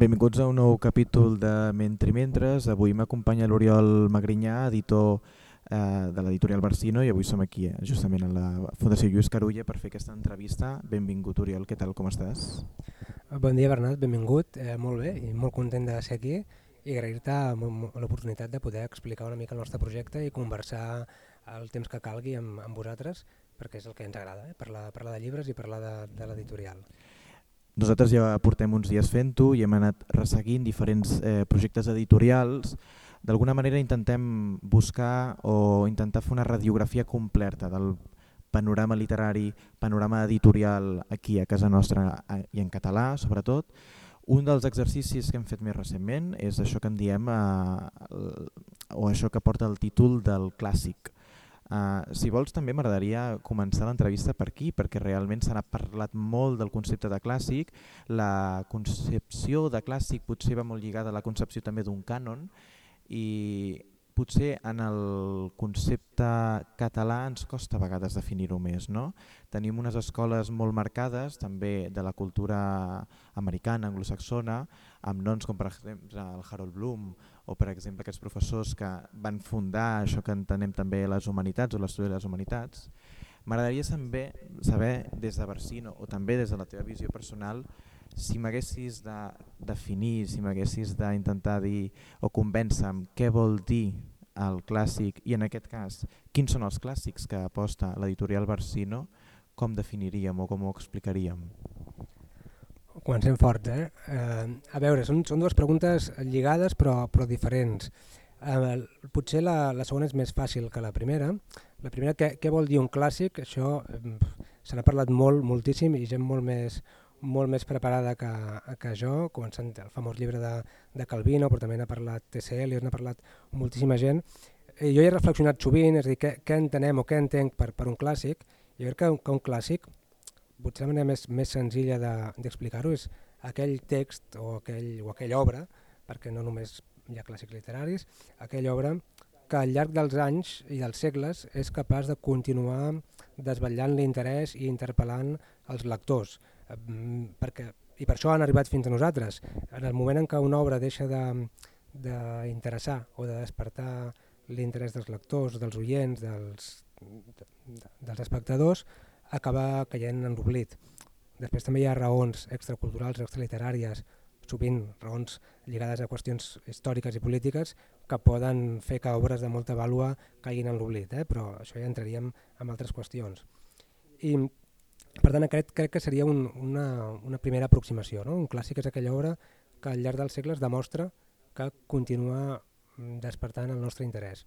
Benvinguts a un nou capítol de Mentri Mentres. Avui m'acompanya l'Oriol Magrinyà, editor eh, de l'editorial Barsino, i avui som aquí, eh, justament a la Fundació Lluís Carulla, per fer aquesta entrevista. Benvingut, Oriol, què tal, com estàs? Bon dia, Bernat, benvingut. Eh, molt bé, i molt content de ser aquí i agrair-te l'oportunitat de poder explicar una mica el nostre projecte i conversar el temps que calgui amb, amb vosaltres, perquè és el que ens agrada, eh? parlar, parlar de llibres i parlar de, de l'editorial. Nosaltres ja portem uns dies fent-ho i hem anat resseguint diferents eh, projectes editorials. D'alguna manera intentem buscar o intentar fer una radiografia completa del panorama literari, panorama editorial aquí a casa nostra i en català sobretot. Un dels exercicis que hem fet més recentment és això que en diem eh, o això que porta el títol del clàssic Uh, si vols també m'agradaria començar l'entrevista per aquí perquè realment s'ha parlat molt del concepte de clàssic, la concepció de clàssic potser va molt lligada a la concepció també d'un cànon i potser en el concepte català ens costa a vegades definir-ho més. No? Tenim unes escoles molt marcades també de la cultura americana, anglosaxona, amb noms com per exemple el Harold Bloom o per exemple aquests professors que van fundar això que entenem també les humanitats o l'estudi de les humanitats, m'agradaria saber, saber des de Barsino o també des de la teva visió personal si m'haguessis de definir, si m'haguessis d'intentar dir o convèncer què vol dir el clàssic i en aquest cas quins són els clàssics que aposta l'editorial Barsino, com definiríem o com ho explicaríem? Comencem forts, eh? eh a veure, són, són dues preguntes lligades però, però diferents. Eh, potser la, la segona és més fàcil que la primera. La primera, què, què vol dir un clàssic? Això eh, se n'ha parlat molt, moltíssim i gent molt més, molt més preparada que, que jo, començant el famós llibre de, de Calvino, però també n'ha parlat TCL, n'ha parlat moltíssima gent. I jo he reflexionat sovint, és a dir, què, què entenem o què entenc per, per un clàssic. Jo crec que, que un clàssic potser la manera més, més senzilla d'explicar-ho de, és aquell text o, aquell, o aquella obra, perquè no només hi ha clàssics literaris, aquella obra que al llarg dels anys i dels segles és capaç de continuar desvetllant l'interès i interpel·lant els lectors. perquè, I per això han arribat fins a nosaltres. En el moment en què una obra deixa d'interessar de, o de despertar l'interès dels lectors, dels oients, dels, de, de, dels espectadors, acaba caient en l'oblit. Després també hi ha raons extraculturals, extraliteràries, sovint raons lligades a qüestions històriques i polítiques que poden fer que obres de molta vàlua caiguin en l'oblit, eh? però això ja entraríem en altres qüestions. I per tant crec, crec que seria un, una, una primera aproximació. No? Un clàssic és aquella obra que al llarg dels segles demostra que continua despertant el nostre interès.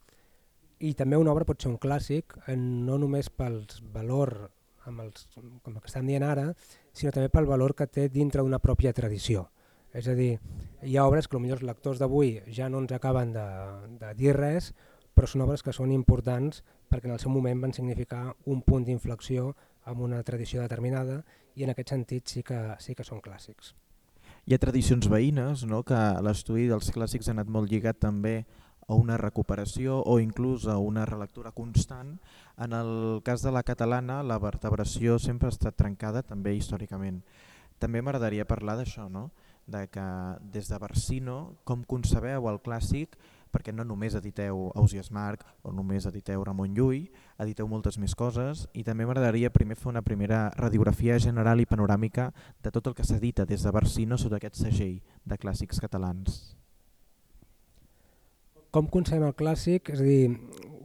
I també una obra pot ser un clàssic no només pel valor amb els, com el que estem dient ara, sinó també pel valor que té dintre d'una pròpia tradició. És a dir, hi ha obres que potser els lectors d'avui ja no ens acaben de, de dir res, però són obres que són importants perquè en el seu moment van significar un punt d'inflexió amb una tradició determinada i en aquest sentit sí que, sí que són clàssics. Hi ha tradicions veïnes, no? que l'estudi dels clàssics ha anat molt lligat també a una recuperació o inclús a una relectura constant. En el cas de la catalana la vertebració sempre ha estat trencada també històricament. També m'agradaria parlar d'això, no? de que des de Barsino com concebeu el clàssic perquè no només editeu Ausias Marc o només editeu Ramon Llull, editeu moltes més coses i també m'agradaria primer fer una primera radiografia general i panoràmica de tot el que s'edita des de Barsino sota aquest segell de clàssics catalans com concebem el clàssic, és a dir,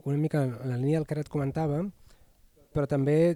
una mica en la línia del que ara et comentava, però també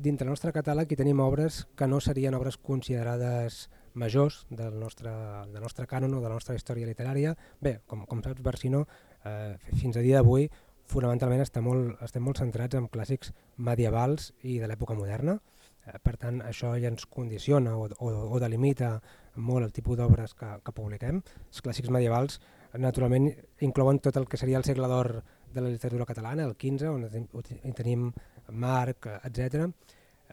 dintre el nostre catàleg hi tenim obres que no serien obres considerades majors del nostre, del nostre cànon o de la nostra història literària. Bé, com, com saps, Barsino, eh, fins a dia d'avui, fonamentalment està molt, estem molt centrats en clàssics medievals i de l'època moderna. Eh, per tant, això ja ens condiciona o, o, o delimita molt el tipus d'obres que, que publiquem. Els clàssics medievals naturalment inclouen tot el que seria el segle d'or de la literatura catalana, el 15, on tenim Marc, etc.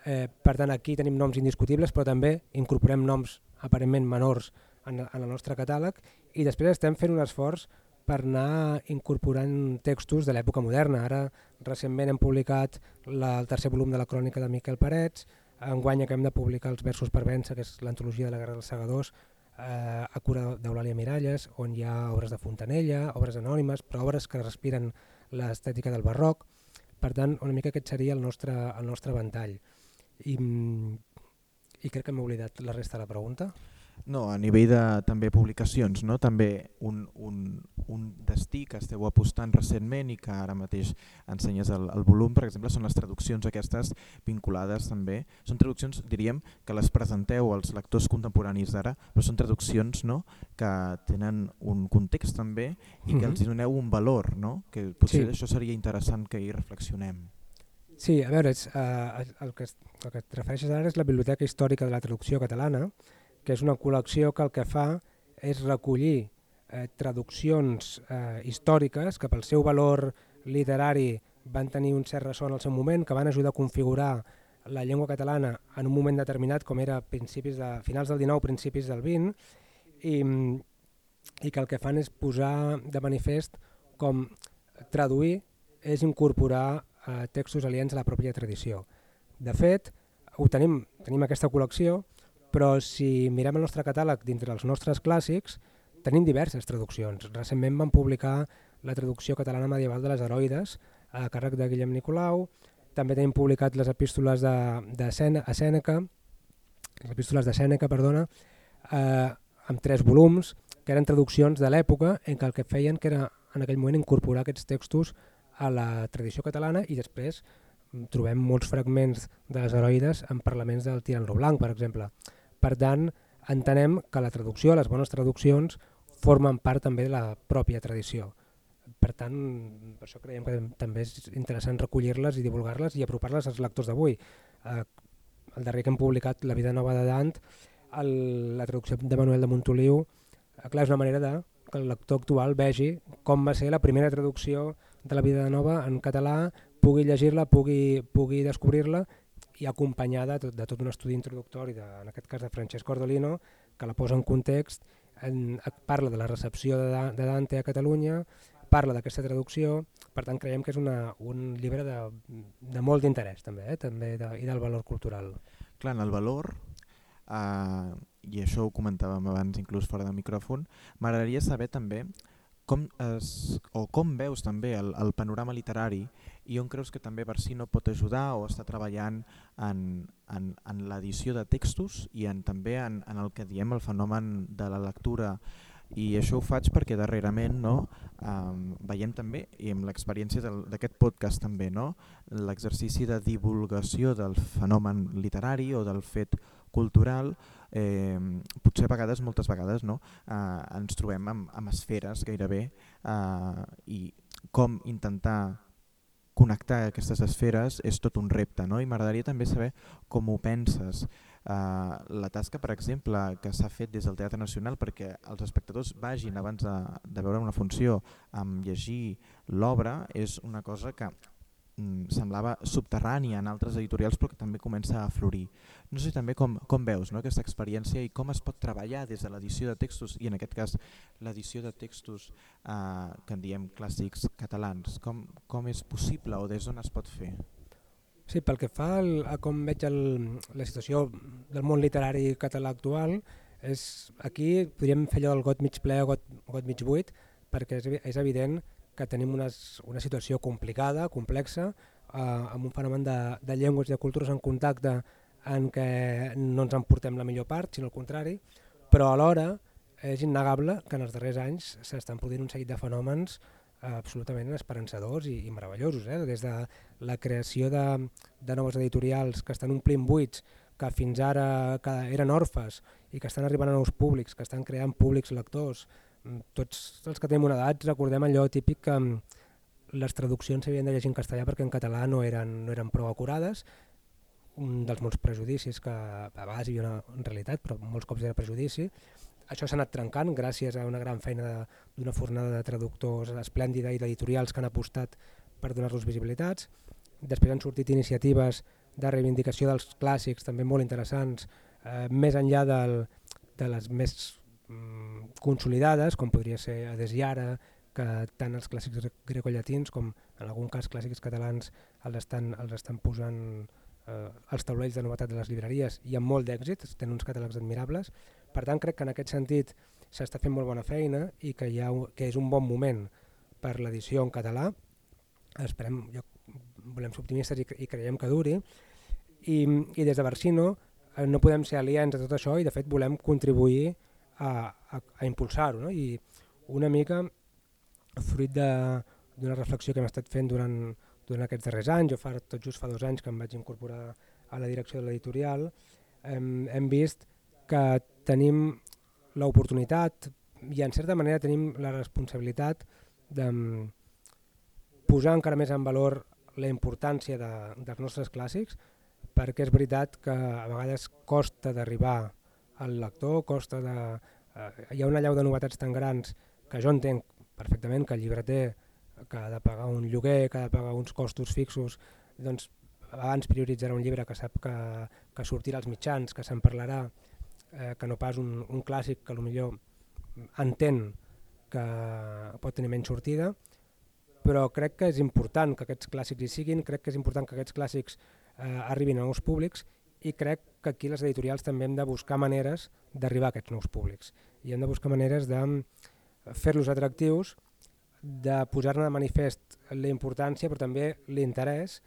Eh, per tant, aquí tenim noms indiscutibles, però també incorporem noms aparentment menors en, en el nostre catàleg i després estem fent un esforç per anar incorporant textos de l'època moderna. Ara recentment hem publicat la, el tercer volum de la crònica de Miquel Parets, enguany acabem de publicar els versos per vèncer, que és l'antologia de la Guerra dels Segadors, eh, a cura d'Eulàlia Miralles, on hi ha obres de Fontanella, obres anònimes, però obres que respiren l'estètica del barroc. Per tant, una mica aquest seria el nostre, el nostre ventall. I, i crec que m'he oblidat la resta de la pregunta. No, a nivell de també publicacions, no? també un, un, un destí que esteu apostant recentment i que ara mateix ensenyes el, el volum, per exemple, són les traduccions aquestes vinculades també. Són traduccions, diríem, que les presenteu als lectors contemporanis d'ara, però són traduccions no? que tenen un context també i que els doneu un valor, no? que potser sí. això seria interessant que hi reflexionem. Sí, a veure, és, uh, el, que, el que et refereixes ara és la Biblioteca Històrica de la Traducció Catalana, que és una col·lecció que el que fa és recollir eh, traduccions eh, històriques que pel seu valor literari van tenir un cert ressò en el seu moment, que van ajudar a configurar la llengua catalana en un moment determinat com era principis de, finals del 19, principis del 20, i, i que el que fan és posar de manifest com traduir és incorporar eh, textos aliens a la pròpia tradició. De fet, ho tenim, tenim aquesta col·lecció, però si mirem el nostre catàleg dintre els nostres clàssics, tenim diverses traduccions. Recentment vam publicar la traducció catalana medieval de les heroides a càrrec de Guillem Nicolau, també tenim publicat les epístoles de, de Sène, a Sèneca, les epístoles de Sèneca, perdona, eh, amb tres volums, que eren traduccions de l'època en què el que feien que era en aquell moment incorporar aquests textos a la tradició catalana i després trobem molts fragments de les heroides en parlaments del Tirant-lo Blanc, per exemple. Per tant, entenem que la traducció, les bones traduccions, formen part també de la pròpia tradició. Per tant, per això creiem que també és interessant recollir-les i divulgar-les i apropar-les als lectors d'avui. Eh, el darrer que hem publicat, La vida nova de Dant, el, la traducció de Manuel de Montoliu, eh, clar, és una manera de que el lector actual vegi com va ser la primera traducció de la vida nova en català, pugui llegir-la, pugui, pugui descobrir-la i acompanyada de, de tot un estudi introductori, de, en aquest cas de Francesc Ordolino, que la posa en context, en, parla de la recepció de, de Dante a Catalunya, parla d'aquesta traducció, per tant creiem que és una, un llibre de, de molt d'interès també, eh? també de, i del valor cultural. Clar, en el valor, eh, i això ho comentàvem abans inclús fora del micròfon, m'agradaria saber també com, es, o com veus també el, el panorama literari i on creus que també Barsino pot ajudar o està treballant en, en, en l'edició de textos i en, també en, en el que diem el fenomen de la lectura? I això ho faig perquè darrerament no, um, veiem també, i amb l'experiència d'aquest podcast també, no, l'exercici de divulgació del fenomen literari o del fet cultural eh, potser a vegades, moltes vegades, no, eh, ens trobem amb, amb esferes gairebé eh, i com intentar connectar aquestes esferes és tot un repte no? i m'agradaria també saber com ho penses. Uh, la tasca, per exemple, que s'ha fet des del Teatre Nacional perquè els espectadors vagin abans de, de veure una funció amb llegir l'obra és una cosa que semblava subterrània en altres editorials però que també comença a florir. No sé també com, com veus no, aquesta experiència i com es pot treballar des de l'edició de textos i en aquest cas l'edició de textos eh, que en diem clàssics catalans. Com, com és possible o des d'on es pot fer? Sí, pel que fa a com veig el, la situació del món literari català actual, és, aquí podríem fer allò del got mig ple o got, got mig buit, perquè és, és evident que que tenim una, una situació complicada, complexa, eh, amb un fenomen de, de llengües i de cultures en contacte en què no ens en portem la millor part, sinó al contrari, però alhora és innegable que en els darrers anys s'estan produint un seguit de fenòmens eh, absolutament esperançadors i, i meravellosos, eh? des de la creació de, de noves editorials que estan omplint buits que fins ara que eren orfes i que estan arribant a nous públics, que estan creant públics lectors, tots els que tenim una edat recordem allò típic que mm, les traduccions s'havien de llegir en castellà perquè en català no eren, no eren prou acurades, un dels molts prejudicis que a vegades hi havia una, en realitat, però molts cops era prejudici. Això s'ha anat trencant gràcies a una gran feina d'una fornada de traductors esplèndida i d'editorials que han apostat per donar-los visibilitats. Després han sortit iniciatives de reivindicació dels clàssics també molt interessants, eh, més enllà del, de les més consolidades, com podria ser Adesiara, que tant els clàssics grecollatins com en algun cas clàssics catalans els estan, els estan posant eh, als taulells de novetat de les llibreries i amb molt d'èxit, tenen uns catàlegs admirables, Per tant, crec que en aquest sentit s'està fent molt bona feina i que, hi ha, que és un bon moment per l'edició en català. Esperem, jo, volem ser optimistes i, i creiem que duri. I, i des de Barsino eh, no podem ser aliens a tot això i de fet volem contribuir a, a, a impulsar-ho. No? I una mica fruit d'una reflexió que hem estat fent durant, durant aquests darrers anys, jo fa, tot just fa dos anys que em vaig incorporar a la direcció de l'editorial, hem, hem vist que tenim l'oportunitat i en certa manera tenim la responsabilitat de mm, posar encara més en valor la importància de, dels nostres clàssics perquè és veritat que a vegades costa d'arribar al lector, costa de, eh, hi ha una llau de novetats tan grans que jo entenc perfectament que el llibreter que ha de pagar un lloguer, que ha de pagar uns costos fixos, doncs abans prioritzarà un llibre que sap que, que sortirà als mitjans, que se'n parlarà, eh, que no pas un, un clàssic que millor entén que pot tenir menys sortida, però crec que és important que aquests clàssics hi siguin, crec que és important que aquests clàssics eh, arribin a nous públics i crec que aquí les editorials també hem de buscar maneres d'arribar a aquests nous públics i hem de buscar maneres de fer-los atractius, de posar-ne de manifest la importància però també l'interès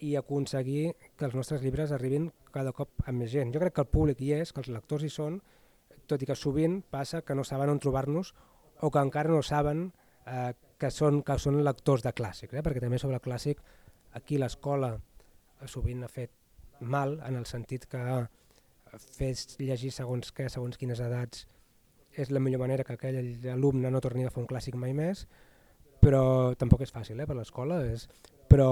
i aconseguir que els nostres llibres arribin cada cop a més gent. Jo crec que el públic hi és, que els lectors hi són, tot i que sovint passa que no saben on trobar-nos o que encara no saben eh, que, són, que són lectors de clàssics, eh? perquè també sobre el clàssic aquí l'escola sovint ha fet mal en el sentit que fer llegir segons què, segons quines edats és la millor manera que aquell alumne no torni a fer un clàssic mai més, però tampoc és fàcil eh, per l'escola, però,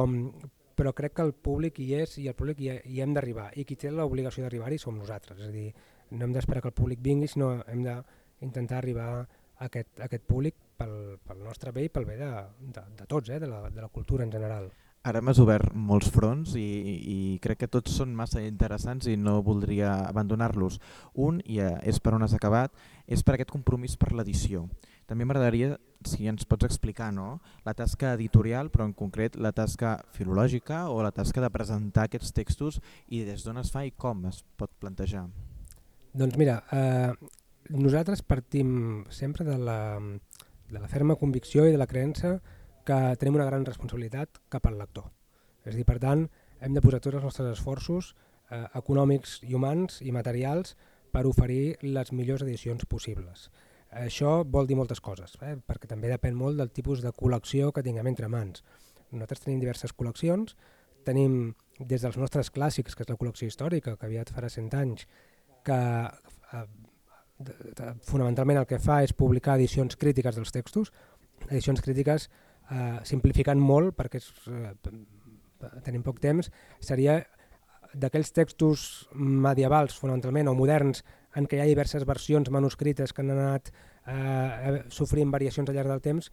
però crec que el públic hi és i el públic hi, hi hem d'arribar i qui té l'obligació d'arribar-hi som nosaltres, és a dir, no hem d'esperar que el públic vingui, sinó hem d'intentar arribar a aquest, a aquest públic pel, pel nostre bé i pel bé de, de, de tots, eh, de, la, de la cultura en general. Ara m'has obert molts fronts i, i crec que tots són massa interessants i no voldria abandonar-los. Un, i eh, és per on has acabat, és per aquest compromís per l'edició. També m'agradaria, si ens pots explicar, no? la tasca editorial, però en concret la tasca filològica o la tasca de presentar aquests textos i des d'on es fa i com es pot plantejar. Doncs mira, eh, nosaltres partim sempre de la, de la ferma convicció i de la creença que tenim una gran responsabilitat cap al lector. És a dir, per tant, hem de posar tots els nostres esforços eh, econòmics i humans i materials per oferir les millors edicions possibles. Això vol dir moltes coses, eh? perquè també depèn molt del tipus de col·lecció que tinguem entre mans. Nosaltres tenim diverses col·leccions, tenim des dels nostres clàssics, que és la col·lecció històrica, que aviat farà 100 anys, que eh, fonamentalment el que fa és publicar edicions crítiques dels textos, edicions crítiques eh, simplificant molt, perquè eh, tenim poc temps, seria d'aquells textos medievals fonamentalment o moderns en què hi ha diverses versions manuscrites que han anat eh, sofrint variacions al llarg del temps,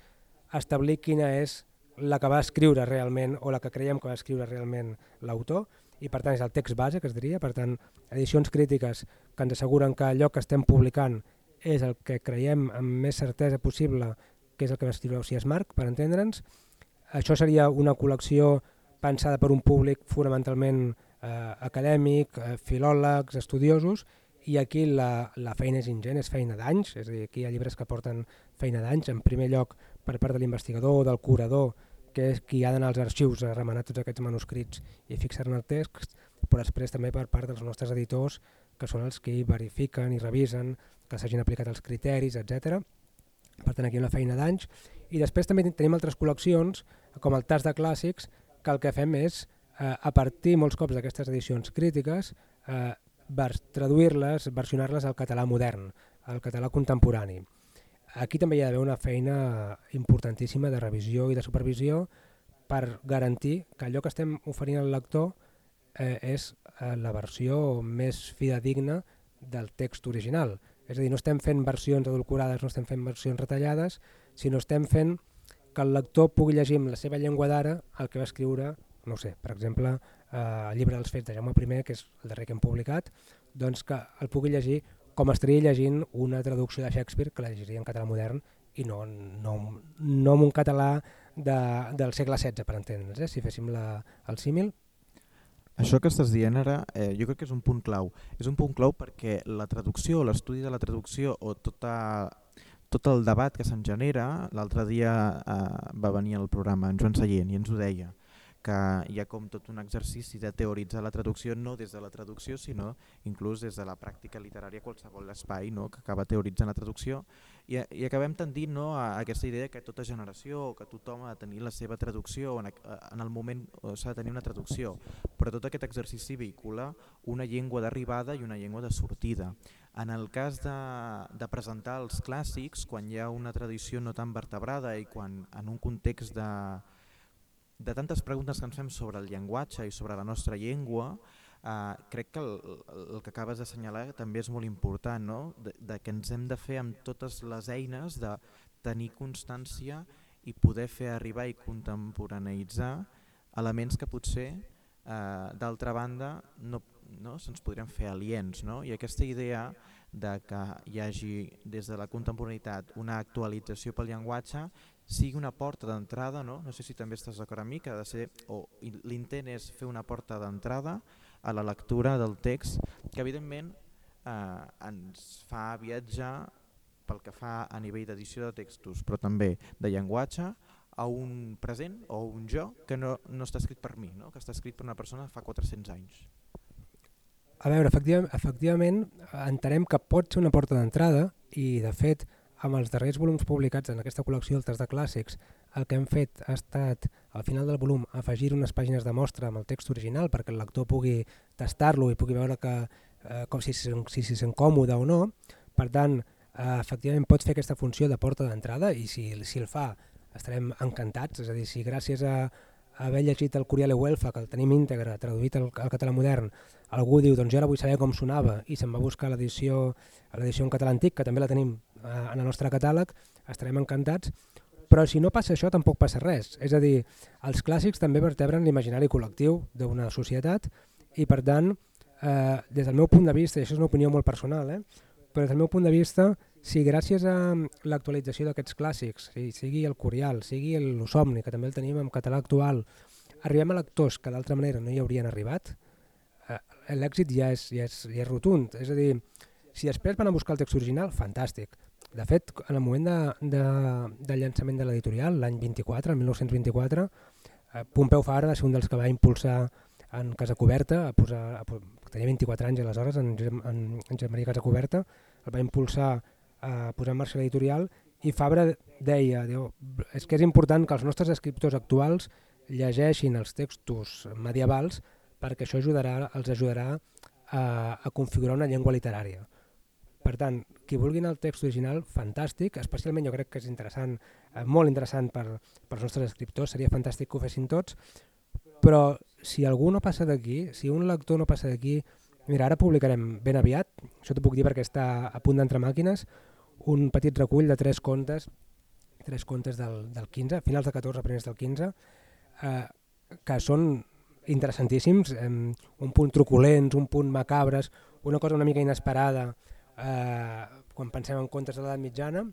establir quina és la que va escriure realment o la que creiem que va escriure realment l'autor i per tant és el text base que es diria, per tant edicions crítiques que ens asseguren que allò que estem publicant és el que creiem amb més certesa possible que és el que va escriure Osias Marc, per entendre'ns. Això seria una col·lecció pensada per un públic fonamentalment eh, acadèmic, eh, filòlegs, estudiosos, i aquí la, la feina és ingent, és feina d'anys, és a dir, aquí hi ha llibres que porten feina d'anys, en primer lloc per part de l'investigador, del curador, que és qui ha d'anar als arxius a remenar tots aquests manuscrits i fixar-ne el text, però després també per part dels nostres editors, que són els que verifiquen i revisen que s'hagin aplicat els criteris, etc. Per tant, aquí una feina d'anys. I després també tenim altres col·leccions, com el Tas de Clàssics, que el que fem és, eh, a partir molts cops d'aquestes edicions crítiques, eh, traduir-les, versionar-les al català modern, al català contemporani. Aquí també hi ha d'haver una feina importantíssima de revisió i de supervisió per garantir que allò que estem oferint al lector eh, és eh, la versió més fidedigna del text original. És a dir, no estem fent versions adulcorades, no estem fent versions retallades, sinó estem fent que el lector pugui llegir amb la seva llengua d'ara el que va escriure, no sé, per exemple, eh, el llibre dels fets de Jaume I, que és el darrer que hem publicat, doncs que el pugui llegir com estaria llegint una traducció de Shakespeare que la llegiria en català modern i no, no, no en un català de, del segle XVI, per entendre'ns, eh? si féssim la, el símil. Això que estàs dient ara eh, jo crec que és un punt clau. És un punt clau perquè la traducció, l'estudi de la traducció o tota, tot el debat que se'n genera, l'altre dia eh, va venir al programa en Joan Sallent i ens ho deia, que hi ha com tot un exercici de teoritzar la traducció no des de la traducció sinó inclús des de la pràctica literària qualsevol espai no? que acaba teoritzant la traducció i, i acabem tendint no, a aquesta idea que tota generació que tothom ha de tenir la seva traducció en, en el moment s'ha de tenir una traducció. Però tot aquest exercici vehicula una llengua d'arribada i una llengua de sortida. En el cas de, de presentar els clàssics quan hi ha una tradició no tan vertebrada i quan en un context de de tantes preguntes que ens fem sobre el llenguatge i sobre la nostra llengua, eh, crec que el, el que acabes d'assenyalar també és molt important, no? de, de que ens hem de fer amb totes les eines de tenir constància i poder fer arribar i contemporaneïtzar elements que potser eh, d'altra banda no, no se'ns podrien fer aliens. No? I aquesta idea de que hi hagi des de la contemporaneïtat una actualització pel llenguatge sigui una porta d'entrada, no? no sé si també estàs d'acord amb mi, que ha de ser, o l'intent és fer una porta d'entrada a la lectura del text, que evidentment eh, ens fa viatjar pel que fa a nivell d'edició de textos, però també de llenguatge, a un present o un jo que no, no està escrit per mi, no? que està escrit per una persona fa 400 anys. A veure, efectivament, efectivament entenem que pot ser una porta d'entrada i de fet amb els darrers volums publicats en aquesta col·lecció d'altres de clàssics, el que hem fet ha estat, al final del volum, afegir unes pàgines de mostra amb el text original perquè el lector pugui tastar-lo i pugui veure que, eh, com si s'hi si, si sent còmode o no. Per tant, eh, efectivament pot fer aquesta funció de porta d'entrada i si, si el fa estarem encantats, és a dir, si gràcies a, haver llegit el Curiale Huelfa, que el tenim íntegre, traduït al, al català modern, algú diu, doncs jo ara vull saber com sonava i se'n va buscar l'edició en català antic, que també la tenim eh, en el nostre catàleg, estarem encantats, però si no passa això tampoc passa res. És a dir, els clàssics també vertebren l'imaginari col·lectiu d'una societat i per tant, eh, des del meu punt de vista, i això és una opinió molt personal, eh, però des del meu punt de vista, si gràcies a l'actualització d'aquests clàssics, sigui el Curial, sigui l'Osomni, que també el tenim en català actual, arribem a lectors que d'altra manera no hi haurien arribat, eh, l'èxit ja, ja, és, ja és rotund. És a dir, si després van a buscar el text original, fantàstic. De fet, en el moment de, de, de llançament de l'editorial, l'any 24, el 1924, eh, Pompeu Fabra va ser un dels que va impulsar en Casa Coberta, a posar, a, tenia 24 anys aleshores, en, en, en Josep Maria Casa Coberta, el va impulsar a posar en marxa l'editorial i Fabra deia, diu, és que és important que els nostres escriptors actuals llegeixin els textos medievals perquè això ajudarà, els ajudarà a, a configurar una llengua literària. Per tant, qui vulgui anar al text original, fantàstic, especialment jo crec que és interessant, eh, molt interessant per, per als nostres escriptors, seria fantàstic que ho fessin tots, però si algú no passa d'aquí, si un lector no passa d'aquí, mira, ara publicarem ben aviat, això t'ho puc dir perquè està a punt d'entrar màquines, un petit recull de tres contes, tres contes del, del 15, finals de 14, primers del 15, eh, que són interessantíssims, eh, un punt truculents, un punt macabres, una cosa una mica inesperada, eh, quan pensem en contes de l'edat mitjana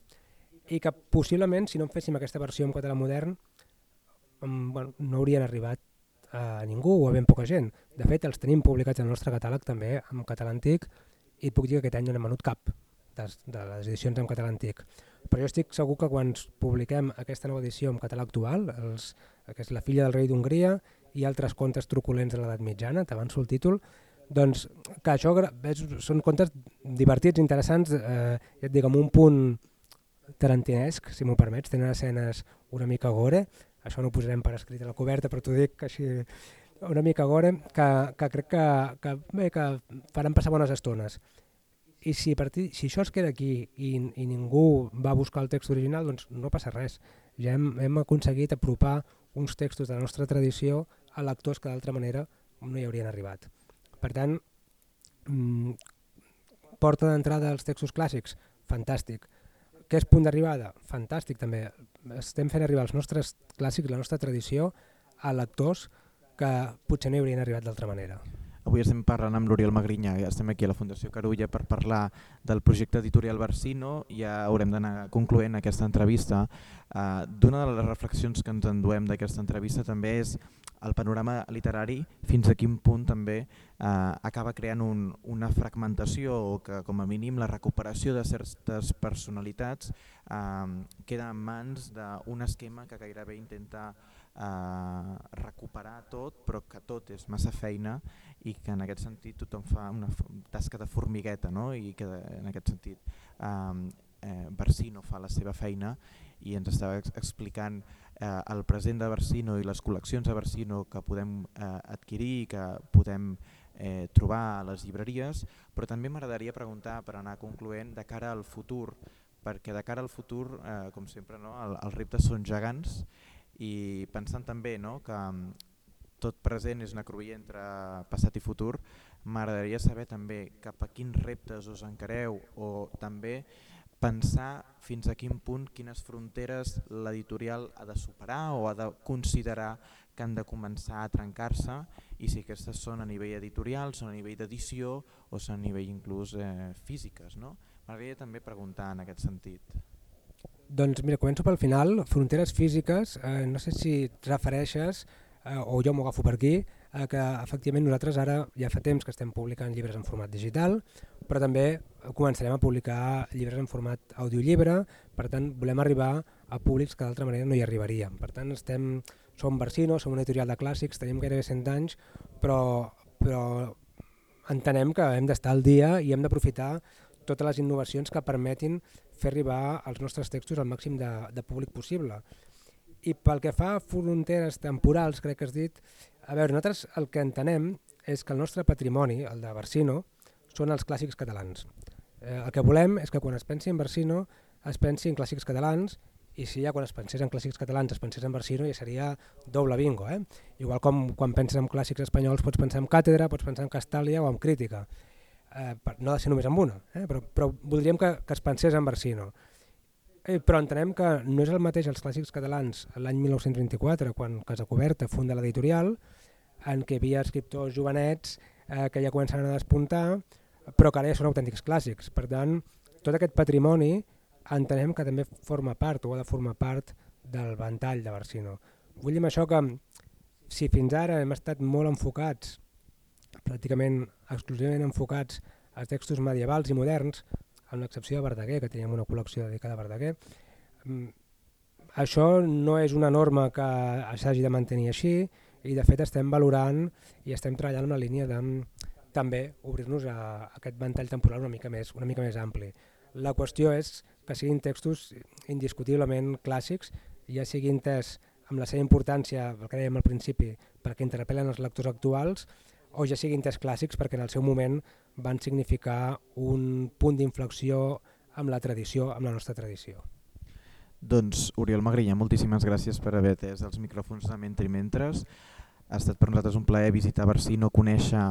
i que possiblement si no en féssim aquesta versió en català modern um, bueno, no haurien arribat a ningú o a ben poca gent. De fet, els tenim publicats en el nostre catàleg també en català antic i et puc dir que aquest any no n'hem venut cap de, de les edicions en català antic. Però jo estic segur que quan publiquem aquesta nova edició en català actual, els, que és La filla del rei d'Hongria i altres contes truculents de l'edat mitjana, t'avanço el títol, doncs que això és, són contes divertits, interessants, eh, ja et dic, amb un punt tarantinesc, si m'ho permets, tenen escenes una mica gore, això no ho posarem per escrit a la coberta, però t'ho dic així una mica gore, que, que crec que, que, bé, que faran passar bones estones. I si, partir, si això es queda aquí i, i ningú va buscar el text original, doncs no passa res. Ja hem, hem aconseguit apropar uns textos de la nostra tradició a lectors que d'altra manera no hi haurien arribat. Per tant, mmm, porta d'entrada als textos clàssics, fantàstic. Què és punt d'arribada? Fantàstic també. Estem fent arribar els nostres clàssics, la nostra tradició, a lectors que potser no hi haurien arribat d'altra manera. Avui estem parlant amb l'Oriol Magrinyà, estem aquí a la Fundació Carulla per parlar del projecte editorial Barsino, ja haurem d'anar concloent aquesta entrevista. Uh, D'una de les reflexions que ens enduem d'aquesta entrevista també és el panorama literari fins a quin punt també eh, acaba creant un, una fragmentació o que com a mínim la recuperació de certes personalitats eh, queda en mans d'un esquema que gairebé intenta eh, recuperar tot però que tot és massa feina i que en aquest sentit tothom fa una tasca de formigueta no? i que en aquest sentit eh, eh, Barsino fa la seva feina i ens estava explicant eh, el present de Barsino i les col·leccions de Barsino que podem eh, adquirir i que podem eh, trobar a les llibreries, però també m'agradaria preguntar per anar concloent de cara al futur, perquè de cara al futur, eh, com sempre, no, el, els reptes són gegants i pensant també no, que tot present és una cruïlla entre passat i futur, m'agradaria saber també cap a quins reptes us encareu o també pensar fins a quin punt quines fronteres l'editorial ha de superar o ha de considerar que han de començar a trencar-se i si aquestes són a nivell editorial, són a nivell d'edició o són a nivell inclús eh, físiques. No? M'agradaria també preguntar en aquest sentit. Doncs mira, començo pel final. Fronteres físiques, eh, no sé si et refereixes, eh, o jo m'ho agafo per aquí, eh, que efectivament nosaltres ara ja fa temps que estem publicant llibres en format digital, però també començarem a publicar llibres en format audiollibre, per tant volem arribar a públics que d'altra manera no hi arribaríem. Per tant estem, som Barsino, som una editorial de clàssics, tenim gairebé 100 anys, però, però entenem que hem d'estar al dia i hem d'aprofitar totes les innovacions que permetin fer arribar els nostres textos al màxim de, de públic possible. I pel que fa a fronteres temporals, crec que has dit, a veure, nosaltres el que entenem és que el nostre patrimoni, el de Barsino, són els clàssics catalans. Eh, el que volem és que quan es pensi en Barsino es pensi en clàssics catalans i si ja quan es pensés en clàssics catalans es pensés en Barsino ja seria doble bingo. Eh? Igual com quan penses en clàssics espanyols pots pensar en càtedra, pots pensar en Castàlia o en crítica. Eh, no ha de ser només en una, eh? però, però voldríem que, que es pensés en Barsino. Eh, però entenem que no és el mateix els clàssics catalans l'any 1924, quan Casa Coberta funda l'editorial, en què hi havia escriptors jovenets eh, que ja començaven a despuntar, però que ara ja són autèntics clàssics. Per tant, tot aquest patrimoni entenem que també forma part o ha de formar part del ventall de Barsino. Vull dir això que si fins ara hem estat molt enfocats, pràcticament exclusivament enfocats als textos medievals i moderns, amb l'excepció de Verdaguer, que teníem una col·lecció dedicada a Verdaguer. Mm, això no és una norma que s'hagi de mantenir així i de fet estem valorant i estem treballant en la línia de també obrir-nos a, aquest ventall temporal una mica més una mica més ampli. La qüestió és que siguin textos indiscutiblement clàssics, ja sigui entès amb la seva importància, el que dèiem al principi, perquè interpel·len els lectors actuals, o ja siguin entès clàssics perquè en el seu moment van significar un punt d'inflexió amb la tradició, amb la nostra tradició. Doncs Oriol Magrilla, moltíssimes gràcies per haver atès els micròfons de Mentre Mentres. Ha estat per nosaltres un plaer visitar Barsino, conèixer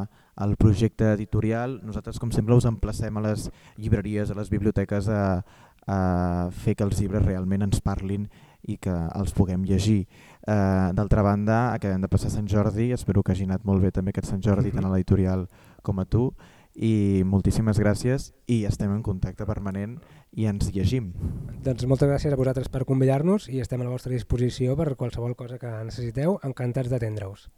el projecte editorial. Nosaltres, com sempre, us emplacem a les llibreries, a les biblioteques a, a fer que els llibres realment ens parlin i que els puguem llegir. Eh, D'altra banda, acabem de passar Sant Jordi, espero que hagi anat molt bé també aquest Sant Jordi, tant a l'editorial com a tu i moltíssimes gràcies i estem en contacte permanent i ens llegim. Doncs moltes gràcies a vosaltres per convidar-nos i estem a la vostra disposició per qualsevol cosa que necessiteu, encantats d'atendre-us.